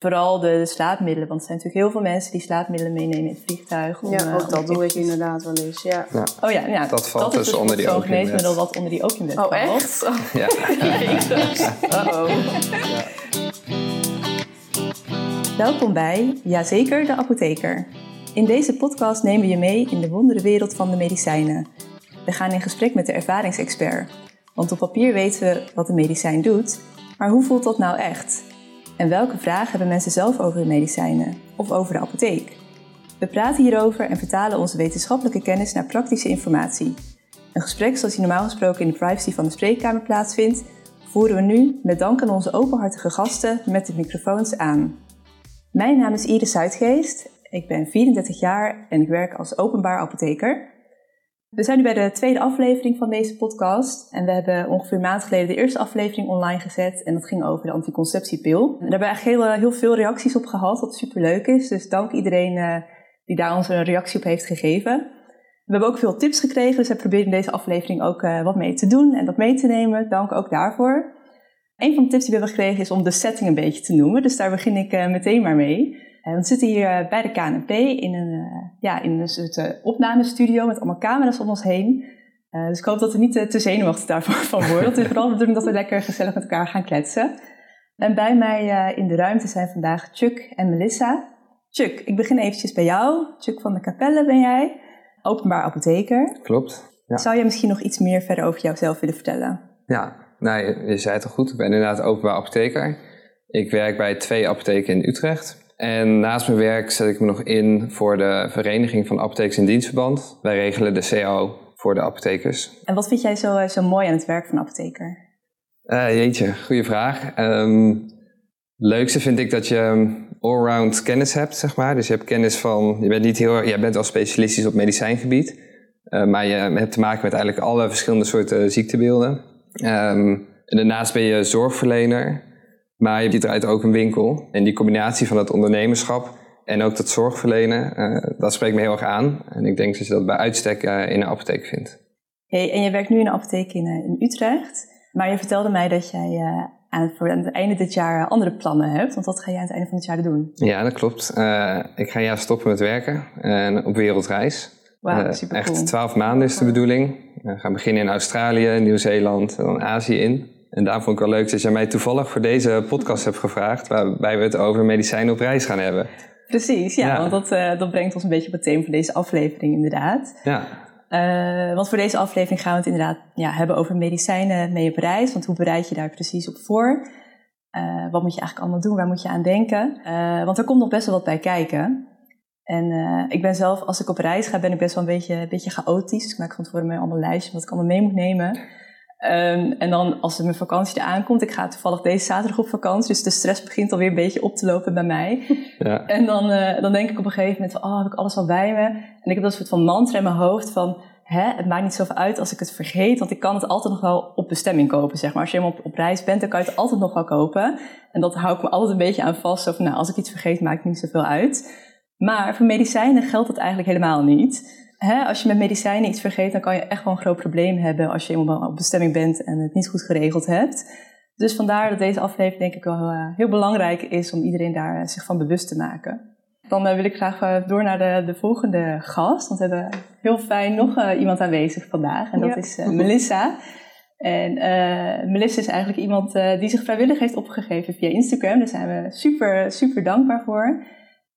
Vooral de, slaapmiddelen, want er zijn natuurlijk heel veel mensen die slaapmiddelen meenemen in het vliegtuig. Om, ja, ook dat doe ik inderdaad wel eens, ja. ja. Oh ja, ja dat valt dat dus onder die zo'n geneesmiddel wat onder die oh, valt. Oh echt? Ja. Uh-oh. Welkom bij Jazeker, de apotheker. In deze podcast nemen we je mee in de wonderenwereld van de medicijnen. We gaan in gesprek met de ervaringsexpert. Want op papier weten we wat een medicijn doet, maar hoe voelt dat nou echt? En welke vragen hebben mensen zelf over de medicijnen of over de apotheek? We praten hierover en vertalen onze wetenschappelijke kennis naar praktische informatie. Een gesprek zoals die normaal gesproken in de privacy van de spreekkamer plaatsvindt, voeren we nu met dank aan onze openhartige gasten met de microfoons aan. Mijn naam is Iris Zuidgeest, ik ben 34 jaar en ik werk als openbaar apotheker. We zijn nu bij de tweede aflevering van deze podcast. En we hebben ongeveer een maand geleden de eerste aflevering online gezet. En dat ging over de anticonceptiepil. En daar hebben we eigenlijk heel, heel veel reacties op gehad, wat super leuk is. Dus dank iedereen uh, die daar ons een reactie op heeft gegeven. We hebben ook veel tips gekregen, dus we proberen in deze aflevering ook uh, wat mee te doen en dat mee te nemen. Dank ook daarvoor. Een van de tips die we hebben gekregen is om de setting een beetje te noemen. Dus daar begin ik meteen maar mee. Eh, we zitten hier eh, bij de KNP in een, eh, ja, in een soort opnamestudio met allemaal camera's om ons heen. dus ik hoop dat we niet te zenuwachtig daarvan worden. Het is vooral de bedoeling dat we lekker gezellig met elkaar gaan kletsen. En bij mij in de ruimte zijn vandaag Chuck en Melissa. Chuck, ik begin eventjes bij jou. Chuck van de Capelle ben jij, openbaar apotheker. Klopt. Ja. Zou jij misschien nog iets meer verder over jouzelf willen vertellen? Ja, nou, je, je zei het al goed. Ik ben inderdaad openbaar apotheker. Ik werk bij twee apotheken in Utrecht. En naast mijn werk zet ik me nog in voor de Vereniging van Apothekers in Dienstverband. Wij regelen de CAO voor de apothekers. En wat vind jij zo, eh, zo mooi aan het werk van apotheker? Uh, jeetje, goede vraag. Um, leukste vind ik dat je allround kennis hebt, zeg maar. Dus je hebt kennis van, je bent niet heel, jij bent wel specialistisch op medicijngebied. Uh, maar je hebt te maken met eigenlijk alle verschillende soorten ziektebeelden. Um, en daarnaast ben je zorgverlener. Maar je draait ook een winkel. En die combinatie van het ondernemerschap en ook dat zorgverlenen, uh, dat spreekt me heel erg aan. En ik denk dat je dat bij uitstek uh, in een apotheek vindt. Hey, en je werkt nu in een apotheek in, uh, in Utrecht. Maar je vertelde mij dat jij aan, voor aan het einde dit jaar andere plannen hebt. Want wat ga je aan het einde van het jaar doen? Ja, dat klopt. ik ga jaar stoppen met werken en op wereldreis. Wow, super Echt twaalf maanden is de bedoeling. We gaan beginnen in Australië, Nieuw-Zeeland en dan Azië in. En daar vond ik wel leuk dat jij mij toevallig voor deze podcast hebt gevraagd, waarbij we het over medicijnen op reis gaan hebben. Precies, ja, want dat, uh, dat brengt ons een beetje op het thema van deze aflevering inderdaad. Ja. Uh, want voor deze aflevering gaan we het inderdaad ja, hebben over medicijnen mee op reis. Want hoe bereid je daar precies op voor? Uh, wat moet je eigenlijk allemaal doen? Waar moet je aan denken? want er komt nog best wel wat bij kijken. En ik ben zelf, als ik op reis ga, ben ik best wel een beetje, een beetje chaotisch. Dus ik maak van tevoren mijn allemaal lijstje wat ik allemaal mee moet nemen. Um, en dan als mijn vakantie eraan komt, ik ga toevallig deze zaterdag op vakantie, dus de stress begint alweer een beetje op te lopen bij mij. Ja. En dan, uh, dan denk ik op een gegeven moment van, oh, heb ik alles al bij me? En ik heb dat soort van mantra in mijn hoofd van, hè, het maakt niet zoveel uit als ik het vergeet, want ik kan het altijd nog wel op bestemming kopen, zeg maar. Als je helemaal op, op reis bent, dan kan je het altijd nog wel kopen. En dat hou ik me altijd een beetje aan vast, zo van, nou, als ik iets vergeet, maakt het niet zoveel uit. Maar voor medicijnen geldt dat eigenlijk helemaal niet hè, als je met medicijnen iets vergeet, dan kan je echt wel een groot probleem hebben als je eenmaal op bestemming bent en het niet goed geregeld hebt. Dus vandaar dat deze aflevering denk ik wel uh, heel belangrijk is om iedereen daar uh, zich van bewust te maken. Dan uh, wil ik graag door naar de, de, volgende gast, want we hebben heel fijn nog iemand aanwezig vandaag en dat is Melissa. En Melissa is eigenlijk iemand die zich vrijwillig heeft opgegeven via Instagram. Daar zijn we super, super dankbaar voor.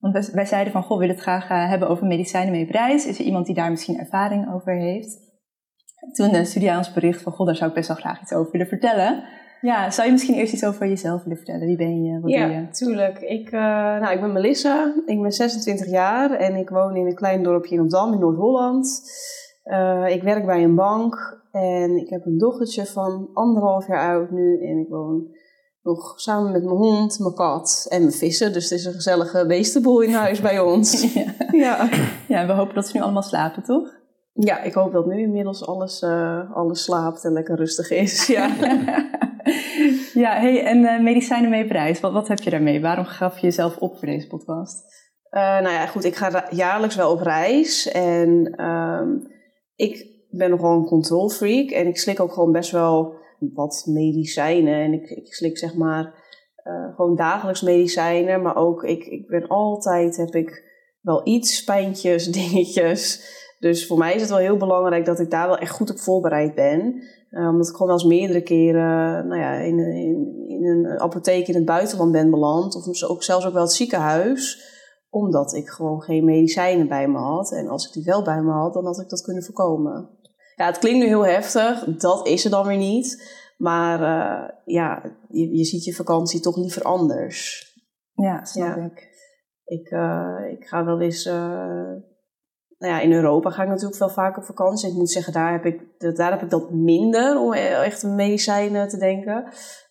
Want wij, zeiden van, goh, we willen het graag uh, hebben over medicijnen mee prijs. Is er iemand die daar misschien ervaring over heeft? Toen uh, stuurde ons bericht van, goh, daar zou ik best wel graag iets over willen vertellen. Ja, zou je misschien eerst iets over jezelf willen vertellen? Wie ben je? Wat ja, doe je? tuurlijk. Ik, uh, nou, ik ben Melissa, ik ben 26 jaar en ik woon in een klein dorpje in Opdam in Noord-Holland. ik werk bij een bank en ik heb een dochtertje van anderhalf jaar oud nu en ik woon nog samen met mijn hond, mijn kat en mijn vissen. Dus het is een gezellige beestenboel in huis bij ons. ja. Ja. ja, we hopen dat ze nu allemaal slapen, toch? Ja, ik hoop dat nu inmiddels alles, uh, alles slaapt en lekker rustig is. Ja, ja hey, en uh, medicijnen mee prijs, wat, wat heb je daarmee? Waarom gaf je jezelf op voor deze podcast? Uh, nou ja, goed, ik ga jaarlijks wel op reis. En um, ik ben nogal een control freak. En ik slik ook gewoon best wel wat medicijnen. En ik, ik slik zeg maar uh, gewoon dagelijks medicijnen. Maar ook, ik, ik ben altijd, heb ik wel iets, pijntjes, dingetjes. Dus voor mij is het wel heel belangrijk dat ik daar wel echt goed op voorbereid ben. Uh, omdat ik gewoon wel eens meerdere keren nou ja, in, in, in, een apotheek in het buitenland ben beland. Of ook, zelfs ook wel het ziekenhuis. Omdat ik gewoon geen medicijnen bij me had. En als ik die wel bij me had, dan had ik dat kunnen voorkomen. Ja, het klinkt nu heel heftig. Dat is het dan weer niet. Maar uh, ja, je, je, ziet je vakantie toch liever anders. Ja, snap ja. ik. Ik, uh, ik ga wel eens nou ja, in Europa ga ik natuurlijk veel vaak op vakantie. Ik moet zeggen, daar heb ik, daar heb ik dat minder om echt medicijnen te denken.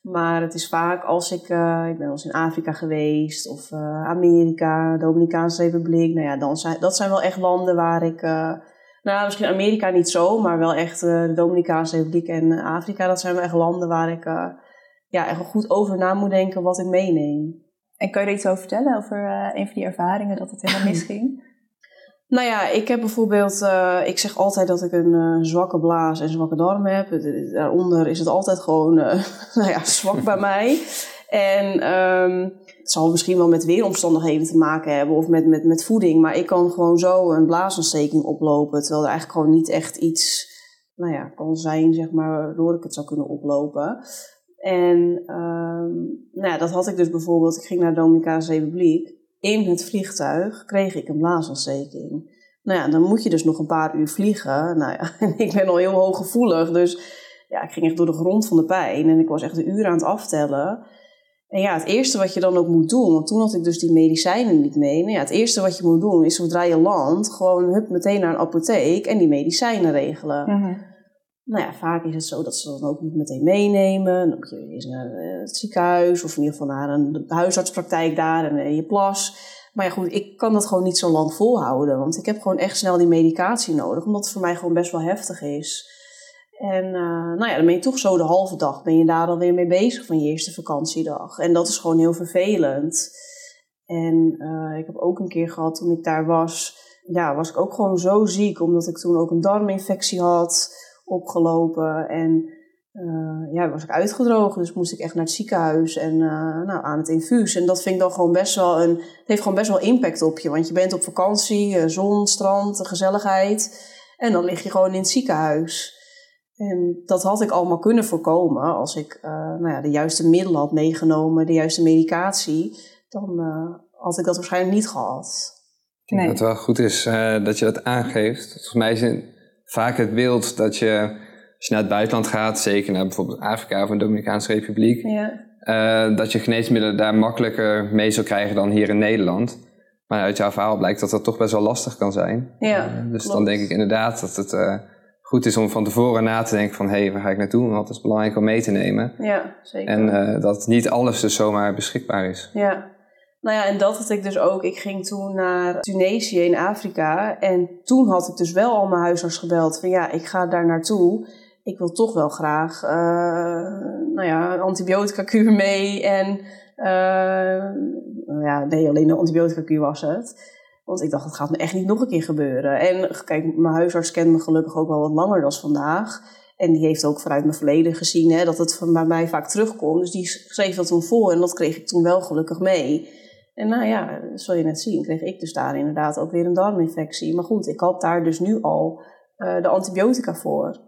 Maar het is vaak als ik, uh, ik ben wel eens in Afrika geweest of uh, Amerika, Dominicaanse Republiek. Nou ja, dan zijn, dat zijn wel echt landen waar ik, uh, nou misschien Amerika niet zo, maar wel echt de Dominicaanse Republiek en Afrika. Dat zijn wel echt landen waar ik ja, echt goed over na moet denken wat ik meeneem. En kan je er iets over vertellen, over een van die ervaringen dat het helemaal misging? Nou ja, ik heb bijvoorbeeld, ik zeg altijd dat ik een zwakke blaas en zwakke darm heb. Daaronder is het altijd gewoon nou ja, zwak bij mij. En um, het zal misschien wel met weeromstandigheden te maken hebben of met, met, met voeding. Maar ik kan gewoon zo een blaasontsteking oplopen. Terwijl er eigenlijk gewoon niet echt iets nou ja, kan zijn, zeg maar, waardoor ik het zou kunnen oplopen. En um, nou ja, dat had ik dus bijvoorbeeld. Ik ging naar de Dominicaanse Republiek in het vliegtuig kreeg ik een blaasontsteking. Nou ja, dan moet je dus nog een paar uur vliegen. Nou ja, en ik ben al heel hooggevoelig, dus ja, ik ging echt door de grond van de pijn. En ik was echt de uren aan het aftellen. En ja, het eerste wat je dan ook moet doen, want toen had ik dus die medicijnen niet mee. Nou ja, het eerste wat je moet doen is zodra je landt, gewoon hup meteen naar een apotheek en die medicijnen regelen. Mm nou ja, vaak is het zo dat ze dan ook niet meteen meenemen. Dan moet je eens naar eh, het ziekenhuis of in ieder geval naar een huisartspraktijk daar en eh, je plas. Maar ja, goed, ik kan dat gewoon niet zo lang volhouden. Want ik heb gewoon echt snel die medicatie nodig, omdat het voor mij gewoon best wel heftig is. En uh, nou ja, dan ben je toch zo de halve dag ben je daar alweer mee bezig van je eerste vakantiedag. En dat is gewoon heel vervelend. En uh, ik heb ook een keer gehad toen ik daar was, ja, was ik ook gewoon zo ziek, omdat ik toen ook een darminfectie had opgelopen. En uh, ja, was ik uitgedroogd, dus moest ik echt naar het ziekenhuis en nou, aan het infuus. En dat vind ik dan gewoon best wel een. Het heeft gewoon best wel impact op je. Want je bent op vakantie, zon, strand, gezelligheid. En dan lig je gewoon in het ziekenhuis. En dat had ik allemaal kunnen voorkomen als ik nou ja, de juiste middelen had meegenomen, de juiste medicatie. Dan had ik dat waarschijnlijk niet gehad. Ik denk dat het wel goed is dat je dat aangeeft. Volgens mij is vaak het beeld dat je, als je naar het buitenland gaat, zeker naar bijvoorbeeld Afrika of een Dominicaanse Republiek, ja. uh, dat je geneesmiddelen daar makkelijker mee zou krijgen dan hier in Nederland. Maar uit jouw verhaal blijkt dat dat toch best wel lastig kan zijn. Ja, uh, dus dan denk ik inderdaad dat het uh, goed is om van tevoren na te denken van hé, hey, waar ga ik naartoe? Want dat is belangrijk om mee te nemen. Ja, zeker. En dat niet alles dus zomaar beschikbaar is. Ja, nou ja, en dat had ik dus ook. Ik ging toen naar Tunesië in Afrika. En toen had ik dus wel al mijn huisarts gebeld van ja, ik ga daar naartoe. Ik wil toch wel graag uh, nou ja, een antibiotica kuur mee. En uh, ja, nee, alleen een antibiotica kuur was het. Want ik dacht, het gaat me echt niet nog een keer gebeuren. En kijk, mijn huisarts kent me gelukkig ook wel wat langer dan vandaag. En die heeft ook vanuit mijn verleden gezien hè, dat het van bij mij vaak terugkomt. Dus die schreef dat toen voor en dat kreeg ik toen wel gelukkig mee. En nou ja, zul je net zien, kreeg ik dus daar inderdaad ook weer een darminfectie. Maar goed, ik had daar dus nu al uh, de antibiotica voor.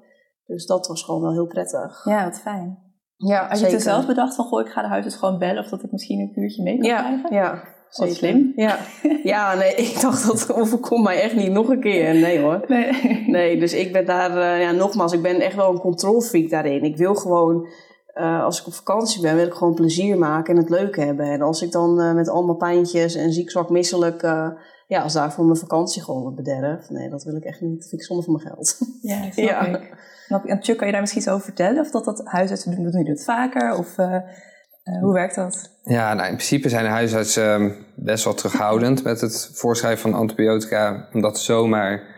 Dus dat was gewoon wel heel prettig. Ja, wat fijn. Ja, Had je er zelf bedacht van, goh, ik ga de huisarts gewoon bellen of dat ik misschien een kuurtje mee kan ja, krijgen? Ja, Wat slim. Ja. ja, nee, ik dacht dat overkomt mij echt niet nog een keer. Nee hoor. Nee. Nee, dus ik ben daar, uh, ja, nogmaals, ik ben echt wel een controlfreak daarin. Ik wil gewoon uh, als ik op vakantie ben, wil ik gewoon plezier maken en het leuk hebben. En als ik dan uh, met allemaal pijntjes en ziek, zwak, misselijk, ja, als daarvoor mijn vakantie gewoon bederf. Nee, dat wil ik echt niet. Dat vind ik zonde van mijn geld. Ja, snap ja. ik. En Chuck, kan je daar misschien iets over vertellen? Of dat dat huisartsen doen, doen het vaker? Of hoe werkt dat? Ja, nou, in principe zijn de huisartsen ehm, best wel terughoudend met het voorschrijven van antibiotica. Om dat zomaar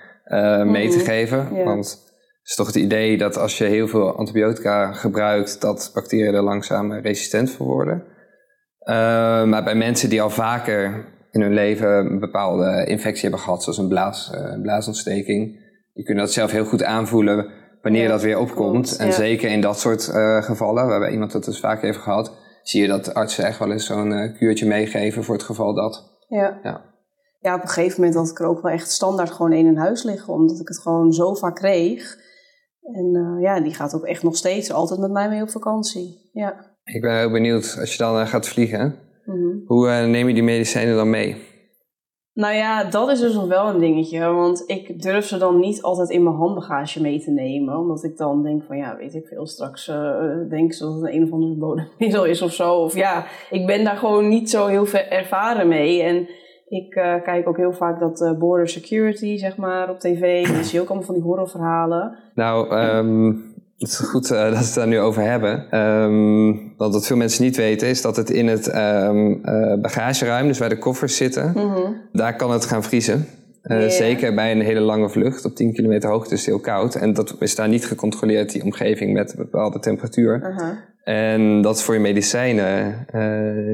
mee te mhm. geven. Ja. Want is toch het idee dat als je heel veel antibiotica gebruikt, dat bacteriën er langzaam resistent voor worden. Uh, maar bij mensen die al vaker in hun leven een bepaalde infectie hebben gehad, zoals een blaas, uh, blaasontsteking, die kunnen dat zelf heel goed aanvoelen wanneer dat weer opkomt. En zeker in dat soort gevallen, waarbij iemand dat dus vaak heeft gehad, zie je dat artsen echt wel eens zo'n uh, kuurtje meegeven voor het geval dat. Ja. ja. Ja, op een gegeven moment had ik er ook wel echt standaard gewoon één in huis liggen, omdat ik het gewoon zo vaak kreeg. En uh, ja, die gaat ook echt nog steeds altijd met mij mee op vakantie. Ja. Ik ben heel benieuwd, als je dan gaat vliegen, mm hoe neem je die medicijnen dan mee? Nou ja, dat is dus nog wel een dingetje. Want ik durf ze dan niet altijd in mijn handbagage mee te nemen. Omdat ik dan denk van ja, weet ik veel, straks uh, denk ze dat het een of ander bodemmiddel is of zo. Of ja, ik ben daar gewoon niet zo heel veel ervaren mee. En ik uh, kijk ook heel vaak dat uh, Border Security, zeg maar, op tv. Dan zie je ook allemaal van die horrorverhalen. Nou, um het is goed uh, dat we het daar nu over hebben. Um, want wat veel mensen niet weten is dat het in het um, uh, bagageruim, dus waar de koffers zitten, mm -hmm. daar kan het gaan vriezen. Uh, yeah. Zeker bij een hele lange vlucht op 10 kilometer hoogte is het heel koud. En dat is daar niet gecontroleerd, die omgeving, met een bepaalde temperatuur. -huh. En dat is voor je medicijnen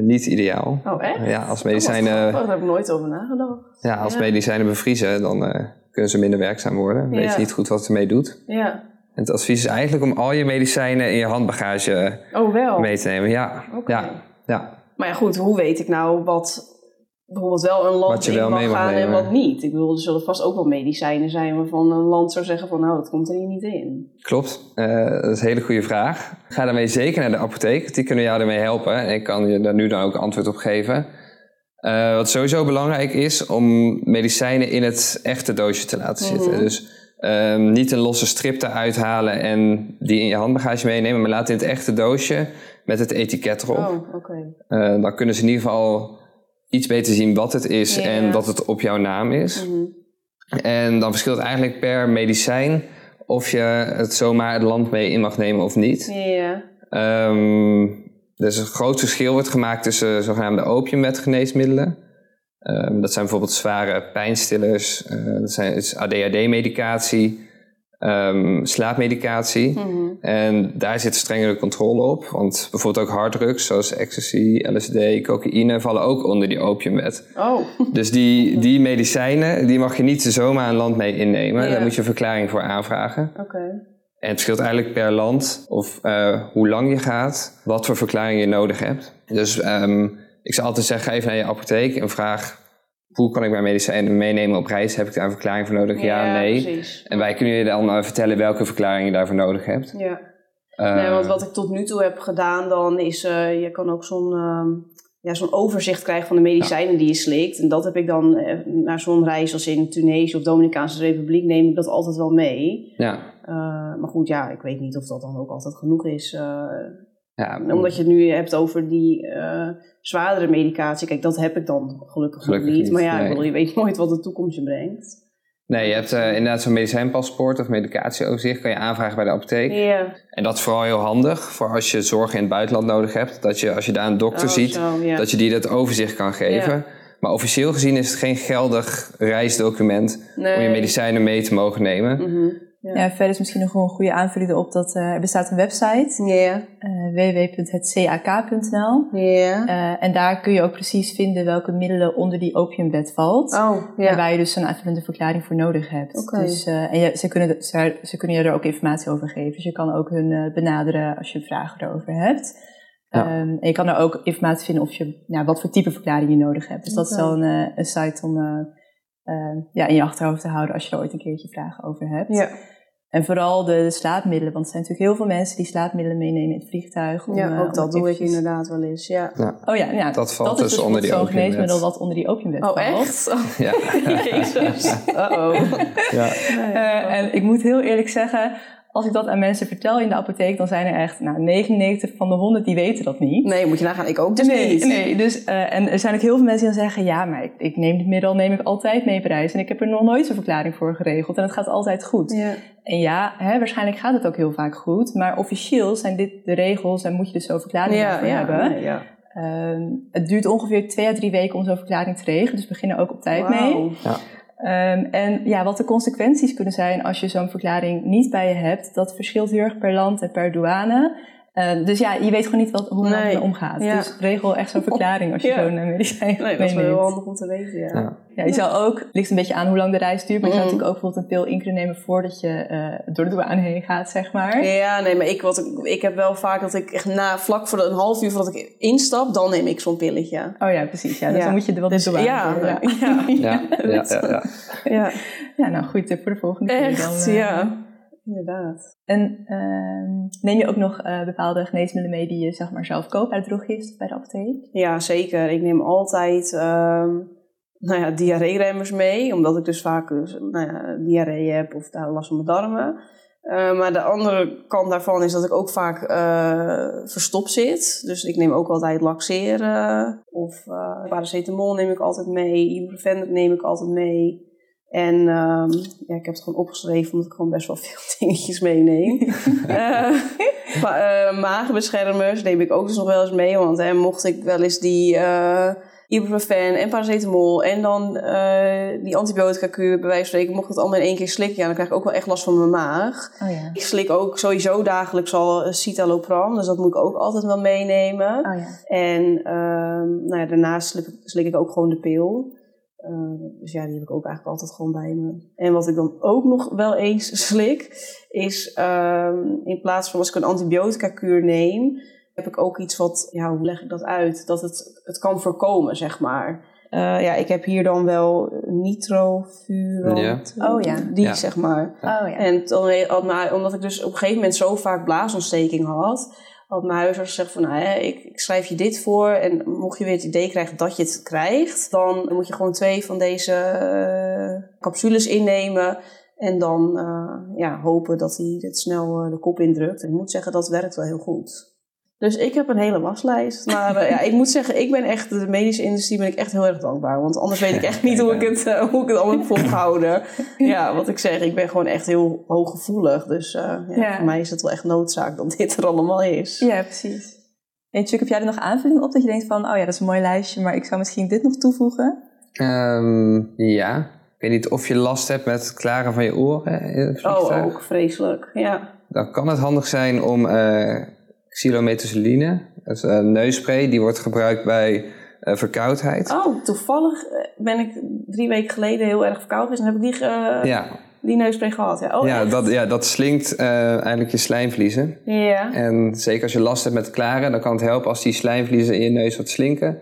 niet ideaal. Oh, echt? Ja, als medicijnen. Oh, daar heb ik nooit over nagedacht. Ja, als ja. medicijnen bevriezen, dan kunnen ze minder werkzaam worden. Weet ja. je niet goed wat het ermee doet. Ja. En het advies is eigenlijk om al je medicijnen in je handbagage oh, wel. mee te nemen. Ja. Okay. ja. ja. Maar ja, goed, hoe weet ik nou wat bijvoorbeeld wel een land in mag gaan en wat niet? Ik bedoel, er zullen vast ook wel medicijnen zijn waarvan een land zou zeggen van nou, dat komt er hier niet in. Klopt, uh, dat is een hele goede vraag. Ga daarmee zeker naar de apotheek, die kunnen jou daarmee helpen. En ik kan je daar nu dan ook antwoord op geven. Uh, wat sowieso belangrijk is, om medicijnen in het echte doosje te laten zitten. Mm -hmm. Dus Um, niet een losse strip eruit halen en die in je handbagage meenemen, maar laat in het echte doosje met het etiket erop. Oh, okay. uh, dan kunnen ze in ieder geval iets beter zien wat het is en dat het op jouw naam is. Mm -hmm. En dan verschilt het eigenlijk per medicijn of je het zomaar het land mee in mag nemen of niet. Yeah. Um, dus een groot verschil wordt gemaakt tussen zogenaamde opiumwetgeneesmiddelen. Um, dat zijn bijvoorbeeld zware pijnstillers, uh, dat zijn, is ADHD-medicatie, um, slaapmedicatie. Mm -hmm. En daar zit strengere controle op. Want bijvoorbeeld ook harddrugs zoals ecstasy, LSD, cocaïne vallen ook onder die opiumwet. Oh. Dus die, die medicijnen, die mag je niet zomaar een land mee innemen. Yeah. Daar moet je een verklaring voor aanvragen. Oké. Okay. En het verschilt eigenlijk per land of uh, hoe lang je gaat, wat voor verklaring je nodig hebt. Dus um, ik zou altijd zeggen, ga even naar je apotheek en vraag... hoe kan ik mijn medicijnen meenemen op reis? Heb ik daar een verklaring voor nodig? Ja, ja nee. Precies. En wij kunnen je dan vertellen welke verklaring je daarvoor nodig hebt. Ja. Uh, nee, want wat ik tot nu toe heb gedaan dan is... Uh, je kan ook zo'n ja, zo'n overzicht krijgen van de medicijnen ja. die je slikt. En dat heb ik dan naar zo'n reis als in Tunesië of Dominicaanse Republiek... neem ik dat altijd wel mee. Ja. maar goed, ja, ik weet niet of dat dan ook altijd genoeg is... Ja, Omdat je het nu hebt over die uh, zwaardere medicatie. Kijk, dat heb ik dan gelukkig, gelukkig niet. niet. Maar ja, nee. ik bedoel, je weet nooit wat de toekomst je brengt. Nee, je hebt uh, inderdaad zo'n medicijnpaspoort of medicatieoverzicht. Kan je aanvragen bij de apotheek. En dat is vooral heel handig voor als je zorg in het buitenland nodig hebt. Dat je als je daar een dokter Oh, ziet, zo, dat je die dat overzicht kan geven. Maar officieel gezien is het geen geldig reisdocument om je medicijnen mee te mogen nemen. Mhm. Ja. verder is misschien nog wel een goede aanvulling erop dat eh, er bestaat een website, Ja. www.hetcak.nl. Ja. Eh, en daar kun je ook precies vinden welke middelen onder die opiumbed valt. Oh, En waar je dus een aanvullende verklaring voor nodig hebt. Oké. Dus, eh, en je, ze, kunnen, ze, ze kunnen je er ook informatie over geven. Dus je kan ook hun benaderen als je vragen erover hebt. Ja. Ehm, en je kan er ook informatie vinden of je, ja, wat voor type verklaring je nodig hebt. Dus dat is wel een, een site om ja, in je achterhoofd te houden als je er ooit een keertje vragen over hebt. Ja. En vooral de, de slaapmiddelen, want er zijn natuurlijk heel veel mensen die slaapmiddelen meenemen in het vliegtuig. om, ja, eh, ook dat doe ik eventjes- inderdaad wel eens, ja. Oh ja, ja Dat valt is dus onder die zo'n opiumwet. geneesmiddel wat onder die opiumwet Oh, valt. echt? Oh, Ja. Jezus. Uh-oh. ja. Eh, en ik moet heel eerlijk zeggen, als ik dat aan mensen vertel in de apotheek, dan zijn er echt nou, 99 van de 100 die weten dat niet. Nee, moet je nagaan. Ik ook dus nee, niet. nee, dus, eh, en er zijn ook heel veel mensen die dan zeggen, ja, maar ik, ik neem dit middel neem ik altijd mee op reis en ik heb er nog nooit zo'n verklaring voor geregeld en het gaat altijd goed. Ja. En ja, hè, waarschijnlijk gaat het ook heel vaak goed, maar officieel zijn dit de regels en moet je dus zo'n verklaring Ja, daarvoor ja, hebben. nee, ja. Ehm, het duurt ongeveer twee à drie weken om zo'n verklaring te regelen, dus begin er ook op tijd mee. Ehm, en ja, wat de consequenties kunnen zijn als je zo'n verklaring niet bij je hebt, dat verschilt heel erg per land en per douane. Uh, dus ja, je weet gewoon niet wat, hoe het Nee. ermee omgaat. Ja. Dus regel echt zo'n verklaring als je Ja. zo'n eh, medicijn Nee, dat is wel heel handig om te weten, ja. Ja. Ja, je zou ook, ligt een beetje aan hoe lang de reis duurt, maar je zou Mhm. natuurlijk ook bijvoorbeeld een pil in kunnen nemen voordat je eh, door de douane heen gaat, zeg maar. Ja, nee, maar ik, wat, ik, ik heb wel vaak dat ik echt na, vlak voor de, een half uur voordat ik instap, dan neem ik zo'n pilletje. Oh ja, precies. Ja. Dus Ja. dan moet je er wel Dus de douane ja, door, ja. Ja, ja, ja, ja. Ja, Ja, nou goed tip voor de volgende keer echt, dan. eh. ja. Inderdaad. En ehm, neem je ook nog eh, bepaalde geneesmiddelen mee die je zeg maar zelf koopt uit de bij de apotheek? Ja, zeker. Ik neem altijd ehm nou ja, diarreeremmers mee, omdat ik dus vaak dus, nou ja, diarree heb of daar last van mijn darmen. Eh, maar de andere kant daarvan is dat ik ook vaak eh, verstopt zit. Dus ik neem ook altijd laxeren of paracetamol neem ik altijd mee, ibuprofen neem ik altijd mee. En ehm, ja, ik heb het gewoon opgeschreven omdat ik gewoon best wel veel dingetjes meeneem. Eh, maar, eh, magenbeschermers neem ik ook dus nog wel eens mee. Want hè, mocht ik wel eens die eh ibuprofen en paracetamol en dan eh, die antibiotica kuur bij wijze van spreken, mocht ik het allemaal in één keer slikken, ja, dan krijg ik ook wel echt last van mijn maag. Oh ja. Ik slik ook sowieso dagelijks al eh, citalopram, dus dat moet ik ook altijd wel meenemen. Oh ja. En ehm, nou ja, daarnaast slik, slik ik ook gewoon de pil. Eh, dus ja, die heb ik ook eigenlijk altijd gewoon bij me. En wat ik dan ook nog wel eens slik, is ehm, in plaats van als ik een antibiotica kuur neem, heb ik ook iets wat, ja, hoe leg ik dat uit? Dat het, het kan voorkomen, zeg maar. Eh, ja, ik heb hier dan wel nitrofurant. Ja. Oh ja. Die, Ja. zeg maar. Oh ja. En dan, mij- omdat ik dus op een gegeven moment zo vaak blaasontsteking had, had mijn huisarts gezegd van, nou, ik, ik schrijf je dit voor en mocht je weer het idee krijgen dat je het krijgt, dan moet je gewoon twee van deze eh, capsules innemen en dan eh, ja, hopen dat hij dit snel eh, de kop indrukt. En ik moet zeggen, dat werkt wel heel goed. Dus ik heb een hele waslijst. Maar eh, ja, ik moet zeggen, ik ben echt, de medische industrie ben ik echt heel erg dankbaar. Want anders weet ik echt niet hoe ik het, eh, hoe ik het allemaal heb volgehouden. Ja, wat ik zeg, ik ben gewoon echt heel hooggevoelig. Dus eh, ja, Ja. voor mij is het wel echt noodzaak dat dit er allemaal is. Ja, precies. En Chuck, heb jij er nog aanvulling op dat je denkt van, oh ja, dat is een mooi lijstje, maar ik zou misschien dit nog toevoegen? Ehm, ja. Ik weet niet of je last hebt met het klaren van je oren Oh, ook vreselijk. Ja. Dan kan het handig zijn om eh xylomethicilline, dat is een neusspray, die wordt gebruikt bij eh, verkoudheid. Oh, toevallig eh, ben ik drie weken geleden heel erg verkoud geweest en heb ik die, eh, Ja, die neuspray gehad. Ja, oh, ja, dat, ja, dat slinkt eh, eigenlijk je slijmvliezen. Ja. En zeker als je last hebt met klaren, dan kan het helpen als die slijmvliezen in je neus wat slinken.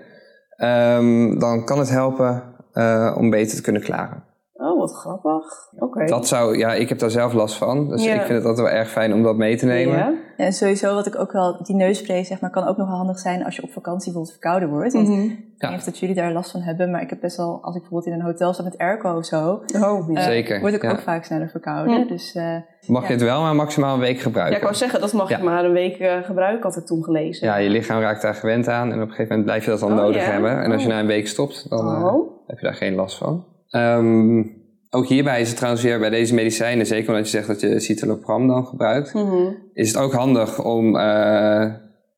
Ehm, dan kan het helpen eh, om beter te kunnen klaren. Oh, wat grappig. Oké. Dat zou, ja, ik heb daar zelf last van. Dus Ja. ik vind het altijd wel erg fijn om dat mee te nemen. Ja. Ja, en sowieso wat ik ook wel, die neusspray zeg maar, kan ook nog wel handig zijn als je op vakantie bijvoorbeeld verkouden wordt. Want ik weet niet of dat jullie daar last van hebben, maar ik heb best wel, als ik bijvoorbeeld in een hotel sta met airco of zo, Oh, ja. eh, Zeker, word ik ja. ook vaak sneller verkouden. Ja. Dus eh, Mag Ja. je het wel maar maximaal een week Ja, gebruiken. ik wou zeggen, dat mag Ja. je maar een week eh, gebruiken, had ik toen gelezen. Ja, je lichaam raakt daar gewend aan en op een gegeven moment blijf je dat dan Oh, nodig ja? hebben. En als je Oh. na een week stopt, dan eh, Oh. heb je daar geen last van. Ehm, ook hierbij is het trouwens weer bij deze medicijnen, zeker omdat je zegt dat je citalopram dan gebruikt, Mhm. is het ook handig om eh,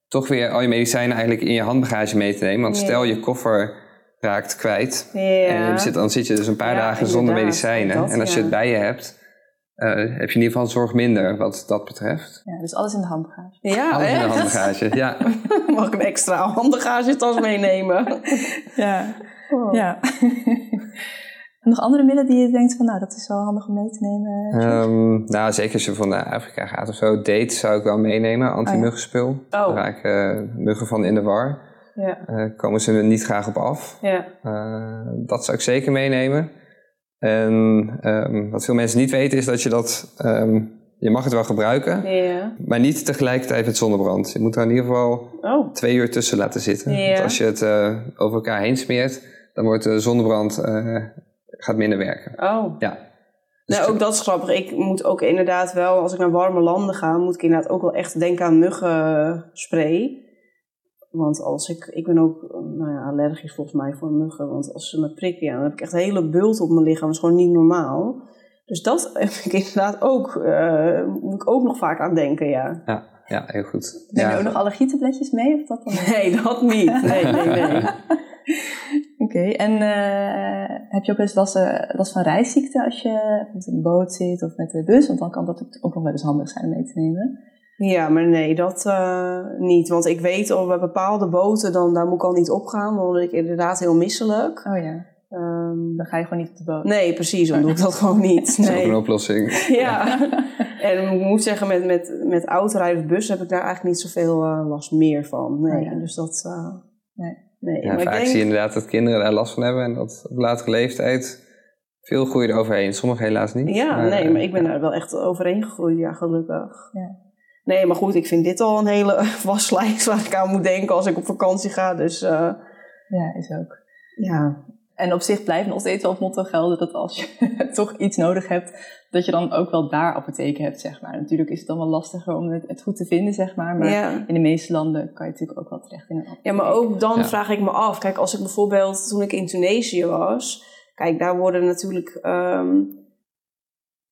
toch weer al je medicijnen eigenlijk in je handbagage mee te nemen. Want stel je koffer raakt kwijt Ja. en je zit, dan zit je dus een paar Ja, dagen zonder medicijnen. Dat, en als je het bij je hebt, eh, heb je in ieder geval zorg minder wat dat betreft. ja, dus alles in de handbagage. Ja, Alles in de handbagage, ja. Mag ik een extra handbagagetas meenemen? Ja, Oh. ja. nog andere middelen die je denkt van, nou, dat is wel handig om mee te nemen? Ehm, nou, zeker als je van naar Afrika gaat of zo. Date zou ik wel meenemen, anti-muggenspul. Oh. Daar raken muggen van in de war. Ja, Eh komen ze er niet graag op af. ja. Eh, dat zou ik zeker meenemen. En ehm, wat veel mensen niet weten is dat je dat... ehm, je mag het wel gebruiken, Ja. maar niet tegelijkertijd met zonnebrand. Je moet er in ieder geval Oh. twee uur tussen laten zitten. Want als je het eh, over elkaar heen smeert, dan wordt de zonnebrand eh, gaat minder werken. Oh. Ja. Dus Nou, ook dat is grappig. Ik moet ook inderdaad wel, als ik naar warme landen ga, moet ik inderdaad ook wel echt denken aan muggenspray. Want als ik, ik ben ook nou ja, allergisch volgens mij voor muggen. Want als ze me prikken, ja, dan heb ik echt een hele bult op mijn lichaam. Dat is gewoon niet normaal. Dus dat heb ik inderdaad ook, eh, moet ik ook nog vaak aan denken, ja. Ja, ja heel goed. Neem je ja. ook nog allergietabletjes mee? Of dat dan? Nee, dat niet. Nee, nee, nee. Oké, en eh, heb je ook eens last, eh, last van reisziekte als je in een boot zit of met de bus? Want dan kan dat ook nog wel eens handig zijn om mee te nemen. Ja, maar nee, dat uh, niet. Want ik weet al bij bepaalde boten, dan, daar moet ik al niet opgaan. Dan word ik inderdaad heel misselijk. Oh ja. Um, dan ga je gewoon niet op de boot. Nee, precies. Dan doe ik dat gewoon niet. Nee. Dat is ook een oplossing. ja. en ik moet zeggen, met, met, met autorijden of bus heb ik daar eigenlijk niet zoveel uh, last meer van. Nee, oh, ja. dus dat... Uh, nee. Nee. Ja, vaak denk... zie je inderdaad dat kinderen daar last van hebben. En dat op latere leeftijd veel groeien er overheen. Sommigen helaas niet. Ja, maar, nee, maar ik ben daar wel echt overheen gegroeid. Ja, gelukkig. Ja. Nee, maar goed, ik vind dit al een hele waslijst waar ik aan moet denken als ik op vakantie ga. Dus, uh, ja, is ook. Ja. En op zich blijft nog steeds wel het motto gelden dat als je toch iets nodig hebt, dat je dan ook wel daar apotheken hebt, zeg maar. Natuurlijk is het dan wel lastiger om het, goed te vinden, zeg maar. Maar in de meeste landen kan je natuurlijk ook wel terecht in een apotheek. Ja, maar ook dan vraag ik me af. Kijk, als ik bijvoorbeeld toen ik in Tunesië was, kijk, daar worden natuurlijk um,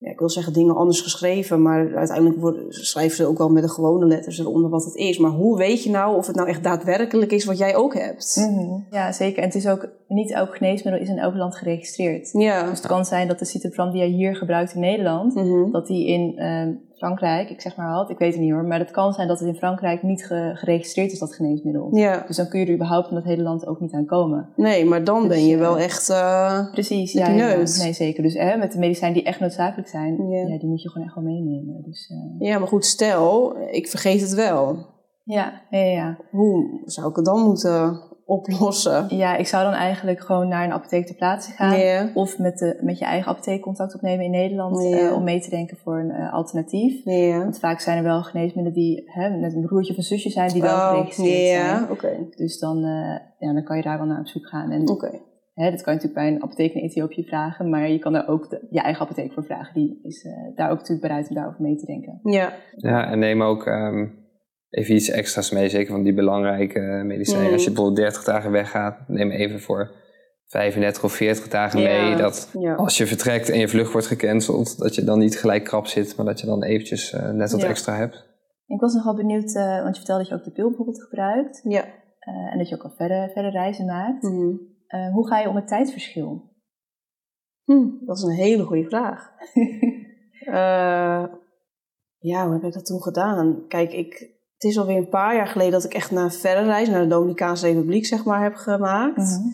ja, ik wil zeggen dingen anders geschreven, maar uiteindelijk schrijven ze ook wel met de gewone letters eronder wat het is. Maar hoe weet je nou of het nou echt daadwerkelijk is wat jij ook hebt? Mm Ja, zeker. En het is ook, niet elk geneesmiddel is in elk land geregistreerd. Ja. Dus het kan zijn dat de citalopram die jij hier gebruikt in Nederland, mhm. dat die in uh, Frankrijk, ik zeg maar wat, ik weet het niet hoor, maar het kan zijn dat het in Frankrijk niet geregistreerd is, dat geneesmiddel. Ja. Dus dan kun je er überhaupt in dat hele land ook niet aan komen. Nee, maar dan dus, ben je wel echt uh, Precies, ja, ja, Nee, zeker. Dus hè, met de medicijnen die echt noodzakelijk zijn, ja. die moet je gewoon echt wel meenemen. Dus, uh, ja, maar goed, stel, ik vergeet het wel. Ja, ja, ja. Hoe zou ik het dan moeten oplossen? Ja, ik zou dan eigenlijk gewoon naar een apotheek ter plaatse gaan. Of met, de, met je eigen apotheek contact opnemen in Nederland. Uh, om mee te denken voor een uh, alternatief. Want vaak zijn er wel geneesmiddelen die hè, net een broertje of een zusje zijn die wel oh, geregistreerd zijn. Okay. Dus dan, uh, ja, dan kan je daar wel naar op zoek gaan. En, okay. hè, dat kan je natuurlijk bij een apotheek in Ethiopië vragen. Maar je kan daar ook de, je eigen apotheek voor vragen. Die is daar ook natuurlijk bereid om daarover mee te denken. Ja, ja en neem ook... Um even iets extra's mee, zeker van die belangrijke medicijnen. Mm. Als je bijvoorbeeld 30 dagen weggaat, neem even voor 35 of 40 dagen mee. Dat als je vertrekt en je vlucht wordt gecanceld, dat je dan niet gelijk krap zit, maar dat je dan eventjes uh, net wat extra hebt. Ik was nogal benieuwd, uh, want je vertelde dat je ook de pil bijvoorbeeld gebruikt. Ja. Uh, en dat je ook al verder, verder reizen maakt. Mm. hoe ga je om het tijdsverschil? Hm, dat is een hele goede vraag. ja, hoe heb ik dat toen gedaan? Kijk, ik, het is alweer een paar jaar geleden dat ik echt naar een verre reis naar de Dominicaanse Republiek zeg maar heb gemaakt. Mhm.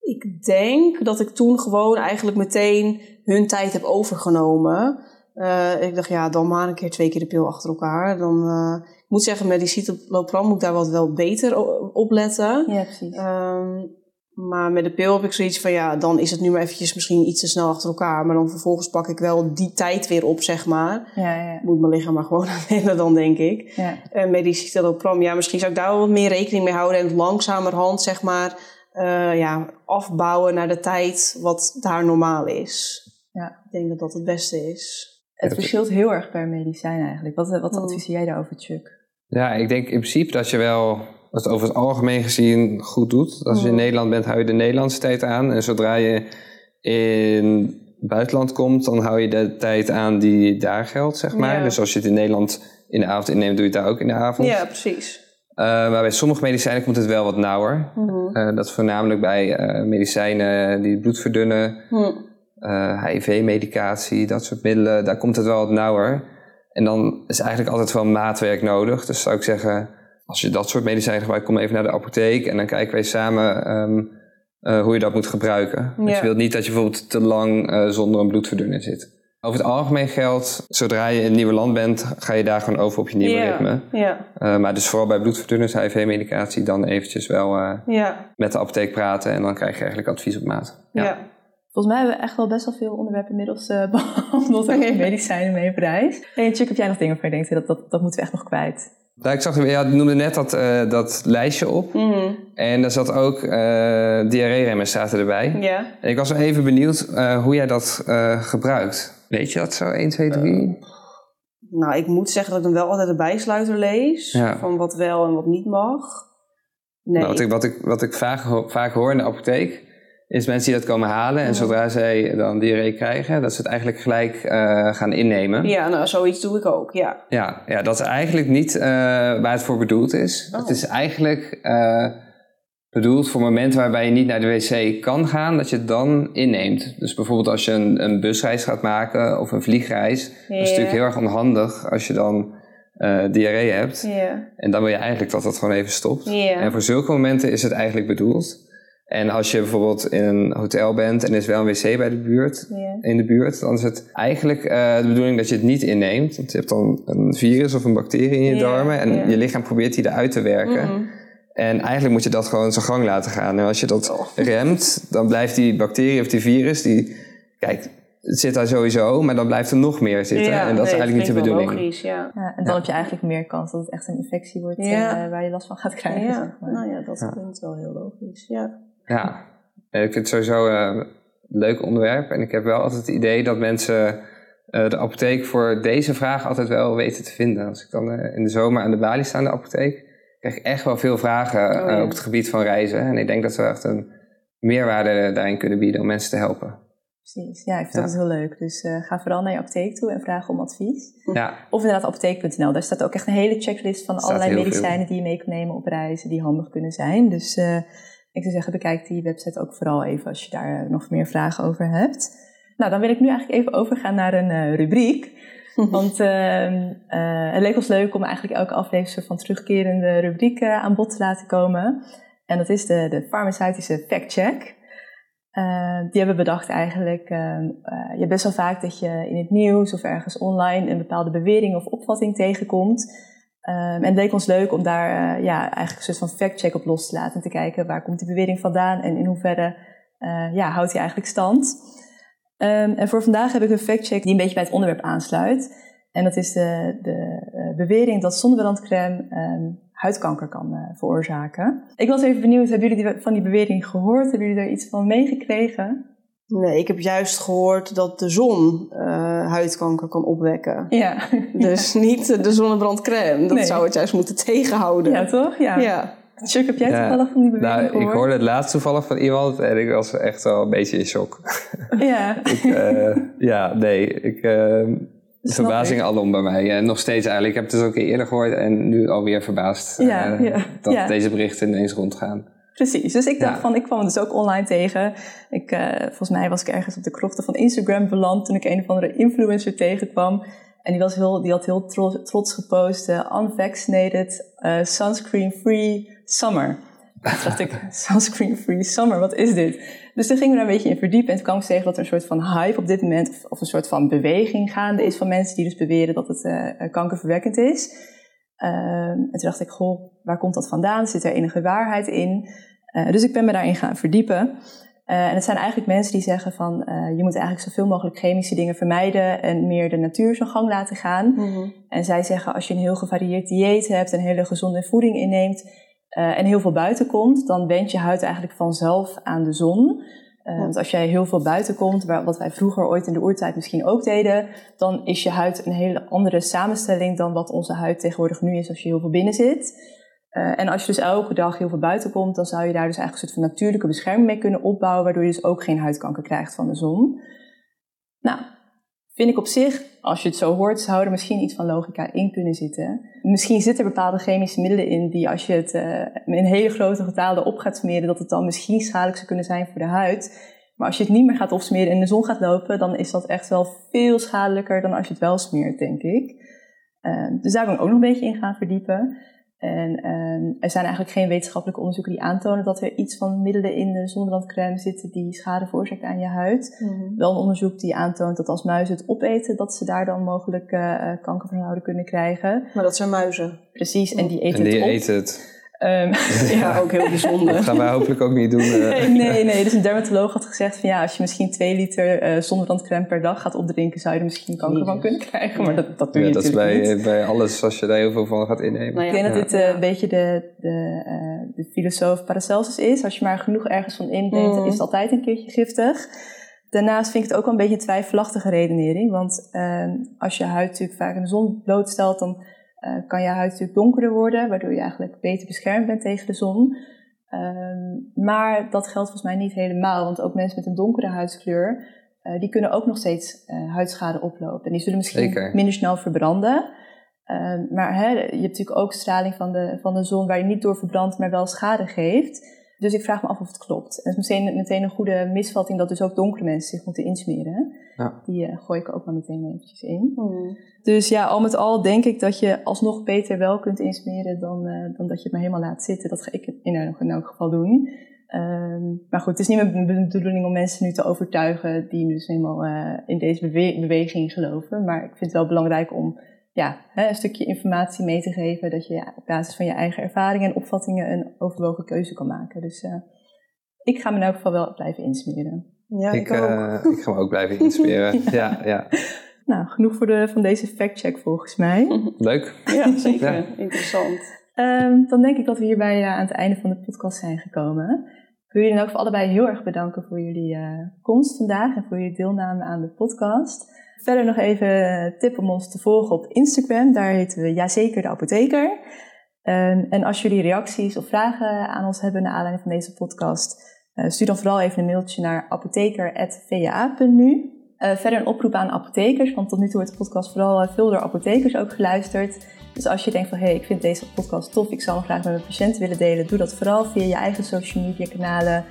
Ik denk dat ik toen gewoon eigenlijk meteen hun tijd heb overgenomen. Uh, ik dacht, ja, dan maar een keer twee keer de pil achter elkaar. Dan, uh, ik moet zeggen, met die citalopram moet ik daar wat wel beter op letten. Ja, precies. Um, maar met de pil heb ik zoiets van, ja, dan is het nu maar eventjes misschien iets te snel achter elkaar. Maar dan vervolgens pak ik wel die tijd weer op, zeg maar. Ja, ja. Moet mijn lichaam maar gewoon aan wennen dan, denk ik. Ja. En citalopram, ja, misschien zou ik daar wel wat meer rekening mee houden. En langzamerhand, zeg maar, uh, ja, afbouwen naar de tijd wat daar normaal is. Ja. Ik denk dat dat het beste is. Het verschilt heel erg per medicijn eigenlijk. Wat, wat hmm. adviseer jij daarover, Chuck? Ja, ik denk in principe dat je wel het over het algemeen gezien goed doet. Als je in mhm. Nederland bent, hou je de Nederlandse tijd aan. En zodra je in het buitenland komt, dan hou je de tijd aan die daar geldt, zeg maar. Dus als je het in Nederland in de avond inneemt, doe je het daar ook in de avond. Ja, precies. Uh, maar bij sommige medicijnen komt het wel wat nauwer. Mhm. Uh, dat is voornamelijk bij uh, medicijnen die het bloed verdunnen, mhm. HIV-medicatie, dat soort middelen. Daar komt het wel wat nauwer. En dan is eigenlijk altijd wel maatwerk nodig. Dus zou ik zeggen, als je dat soort medicijnen gebruikt, kom even naar de apotheek en dan kijken wij samen um, uh, hoe je dat moet gebruiken. Ja. Dus je wilt niet dat je bijvoorbeeld te lang uh, zonder een bloedverdunner zit. Over het algemeen geldt, zodra je in een nieuw land bent, ga je daar gewoon over op je nieuwe ja. ritme. Ja. Uh, maar dus vooral bij bloedverdunners, HIV-medicatie, dan eventjes wel ja. met de apotheek praten en dan krijg je eigenlijk advies op maat. Ja. Volgens mij hebben we echt wel best wel veel onderwerpen inmiddels behandeld over medicijnen mee op reis. En Chuck, heb jij nog dingen waar je denkt, dat, dat, dat moeten we echt nog kwijt? Nou, ik zag, ja, noemde net dat, uh, dat lijstje op. Mm En daar zat ook uh, diarree-remmers zaten erbij. Ja. En ik was wel even benieuwd uh, hoe jij dat gebruikt. Weet je dat zo, 1, 2, 3? nou, ik moet zeggen dat ik dan wel altijd de bijsluiter lees. Ja. Van wat wel en wat niet mag. Nee. Nou, wat, ik, wat, ik, wat ik vaak, vaak hoor in de apotheek is mensen die dat komen halen. En zodra zij dan diarree krijgen, dat ze het eigenlijk gelijk uh, gaan innemen. Ja, nou, zoiets doe ik ook, ja. Ja, ja dat is eigenlijk niet uh, waar het voor bedoeld is. Oh. Het is eigenlijk uh, bedoeld voor momenten waarbij je niet naar de wc kan gaan, dat je het dan inneemt. Dus bijvoorbeeld als je een, een busreis gaat maken of een vliegreis, dat is natuurlijk heel erg onhandig als je dan eh, diarree hebt. Ja. En dan wil je eigenlijk dat dat gewoon even stopt. En voor zulke momenten is het eigenlijk bedoeld. En als je bijvoorbeeld in een hotel bent en er is wel een wc bij de buurt, in de buurt, dan is het eigenlijk eh, de bedoeling dat je het niet inneemt. Want je hebt dan een virus of een bacterie in je darmen en je lichaam probeert die eruit te werken. Mhm. En eigenlijk moet je dat gewoon zijn gang laten gaan. En als je dat Oh. remt, dan blijft die bacterie of die virus, die, kijk, het zit daar sowieso, maar dan blijft er nog meer zitten. Ja, en dat is eigenlijk niet de bedoeling. Logisch, ja. Ja, en dan heb je eigenlijk meer kans dat het echt een infectie wordt Ja. eh, waar je last van gaat krijgen. Ja, zeg maar. nou ja, dat Ja. klinkt wel heel logisch. Ja. Ja, ik vind het sowieso eh, een leuk onderwerp. En ik heb wel altijd het idee dat mensen eh, de apotheek voor deze vraag altijd wel weten te vinden. Als ik dan eh, in de zomer aan de balie sta in de apotheek, krijg ik echt wel veel vragen Oh, ja. eh, op het gebied van reizen. En ik denk dat we echt een meerwaarde daarin kunnen bieden om mensen te helpen. Precies, ja, ik vind Ja. dat heel leuk. Dus ga vooral naar je apotheek toe en vraag om advies. Ja, Of inderdaad apotheek.nl. Daar staat ook echt een hele checklist van Staat allerlei medicijnen die je mee kan nemen op reizen, die handig kunnen zijn. Dus ik zou zeggen, bekijk die website ook vooral even als je daar eh, nog meer vragen over hebt. Nou, dan wil ik nu eigenlijk even overgaan naar een eh, rubriek. Want ehm, eh, het leek ons leuk om eigenlijk elke aflevering van terugkerende rubriek eh, aan bod te laten komen. En dat is de, de farmaceutische fact-check. Die hebben we bedacht eigenlijk. ehm, eh, je hebt best wel vaak dat je in het nieuws of ergens online een bepaalde bewering of opvatting tegenkomt. Ehm, en het leek ons leuk om daar eh, ja, eigenlijk een soort van fact-check op los te laten. En te kijken waar komt die bewering vandaan en in hoeverre eh, ja, houdt die eigenlijk stand. Ehm, en voor vandaag heb ik een fact-check die een beetje bij het onderwerp aansluit. En dat is de, de eh, bewering dat zonnebrandcrème ehm, huidkanker kan veroorzaken. Ik was even benieuwd, hebben jullie die, van die bewering gehoord? Hebben jullie daar iets van meegekregen? Nee, ik heb juist gehoord dat de zon eh, huidkanker kan opwekken. Ja. Dus niet de zonnebrandcrème. Dat Nee. zou het juist moeten tegenhouden. ja, toch? Ja. Ja. Chuck, heb jij Ja. toevallig van die bewering nou, ik hoorde het laatst toevallig van iemand en ik was echt wel een beetje in shock. Ja. ik, eh, ja, nee, ik, Snap verbazing ik. alom bij mij. En nog steeds eigenlijk. Ik heb het dus ook een keer eerder gehoord en nu alweer verbaasd Ja, eh, ja, dat ja. deze berichten ineens rondgaan. Precies, dus ik dacht Ja. van, ik kwam het dus ook online tegen. Ik, eh, volgens mij was ik ergens op de krochten van Instagram beland toen ik een of andere influencer tegenkwam. En die, was heel, die had heel tro- trots gepost, eh, unvaccinated, eh, sunscreen-free summer. Toen dacht ik, sunscreen-free summer, wat is dit? Dus toen gingen we daar een beetje in verdiepen en toen kwam ik tegen dat er een soort van hype op dit moment, of, of een soort van beweging gaande is van mensen die dus beweren dat het kankerverwekkend is. Ehm, en toen dacht ik, goh, waar komt dat vandaan? Zit er enige waarheid in? Eh, dus ik ben me daarin gaan verdiepen. Eh, en het zijn eigenlijk mensen die zeggen van, eh, je moet eigenlijk zoveel mogelijk chemische dingen vermijden en meer de natuur zijn gang laten gaan. Mhm. En zij zeggen, als je een heel gevarieerd dieet hebt, een hele gezonde voeding inneemt en heel veel buiten komt, dan wendt je huid eigenlijk vanzelf aan de zon. Want als jij heel veel buiten komt, wat wij vroeger ooit in de oertijd misschien ook deden, dan is je huid een hele andere samenstelling dan wat onze huid tegenwoordig nu is als je heel veel binnen zit. Eh, en als je dus elke dag heel veel buiten komt, dan zou je daar dus eigenlijk een soort van natuurlijke bescherming mee kunnen opbouwen, waardoor je dus ook geen huidkanker krijgt van de zon. Nou, vind ik op zich, als je het zo hoort, zou er misschien iets van logica in kunnen zitten. Misschien zitten er bepaalde chemische middelen in die als je het eh, in hele grote getalen op gaat smeren, dat het dan misschien schadelijk zou kunnen zijn voor de huid. Maar als je het niet meer gaat opsmeren en in de zon gaat lopen, dan is dat echt wel veel schadelijker dan als je het wel smeert, denk ik. Eh, dus daar ben ik ook nog een beetje in gaan verdiepen. En eh, er zijn eigenlijk geen wetenschappelijke onderzoeken die aantonen dat er iets van middelen in de zonnebrandcrème zitten die schade veroorzaken aan je huid. Mhm. Wel een onderzoek die aantoont dat als muizen het opeten, dat ze daar dan mogelijk eh, eh, kankerverhouden kunnen krijgen. Maar dat zijn muizen. Precies, en die eten en die het op. eten het. Ehm, Ja, ook heel Dat bijzonder. gaan wij hopelijk ook niet doen. eh. nee, nee. Dus een dermatoloog had gezegd van ja, als je misschien twee liter eh zonnebrandcrème per dag gaat opdrinken, zou je er misschien kanker van kunnen krijgen. Maar dat, dat doe je Ja, dat is natuurlijk bij, niet. bij alles als je daar heel veel van gaat innemen. Nou Ik denk ja. dat dit eh, een beetje de, de, eh, de filosoof Paracelsus is. Als je maar genoeg ergens van inneemt, dan Mm. is het altijd een keertje giftig. Daarnaast vind ik het ook wel een beetje een twijfelachtige redenering. Want eh, als je huid natuurlijk vaak in de zon blootstelt, dan eh, kan je huid natuurlijk donkerder worden, waardoor je eigenlijk beter beschermd bent tegen de zon. Ehm, maar dat geldt volgens mij niet helemaal, want ook mensen met een donkere huidskleur, eh, die kunnen ook nog steeds eh, huidschade oplopen. En die zullen misschien Zeker. minder snel verbranden. Ehm, maar hè, je hebt natuurlijk ook straling van de, van de zon waar je niet door verbrandt, maar wel schade geeft. Dus ik vraag me af of het klopt. Het is meteen, meteen een goede misvatting dat dus ook donkere mensen zich moeten insmeren. Ja. Die uh, gooi ik ook maar meteen eventjes in. Hmm. Dus ja, al met al denk ik dat je alsnog beter wel kunt insmeren dan, uh, dan dat je het maar helemaal laat zitten. Dat ga ik in, elk, in elk geval doen. Um, maar goed, het is niet mijn bedoeling om mensen nu te overtuigen die dus helemaal uh, in deze bewe beweging geloven. Maar ik vind het wel belangrijk om ja, hè, een stukje informatie mee te geven. Dat je ja, op basis van je eigen ervaringen en opvattingen een overwogen keuze kan maken. Dus uh, ik ga me in elk geval wel blijven insmeren. Ja, ik, ik, ook. uh, ik ga me ook blijven inspireren. ja. ja, Nou, genoeg voor de, van deze factcheck volgens mij. Leuk. Ja, zeker. Ja. Interessant. Um, dan denk ik dat we hierbij uh, aan het einde van de podcast zijn gekomen. Ik wil jullie dan ook voor allebei heel erg bedanken voor jullie uh, komst vandaag en voor jullie deelname aan de podcast. Verder nog even een tip om ons te volgen op Instagram. Daar heten we Jazeker de Apotheker. Um, en als jullie reacties of vragen aan ons hebben naar aanleiding van deze podcast, uh, stuur dan vooral even een mailtje naar apotheker.va.nu. Uh, verder een oproep aan apothekers, want tot nu toe wordt de podcast vooral uh, veel door apothekers ook geluisterd. Dus als je denkt van, hé, hey, ik vind deze podcast tof, ik zou hem graag met mijn patiënten willen delen, doe dat vooral via je eigen social media kanalen,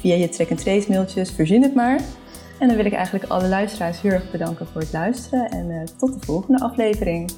via je track-and-trace mailtjes, verzin het maar. En dan wil ik eigenlijk alle luisteraars heel erg bedanken voor het luisteren en uh, tot de volgende aflevering.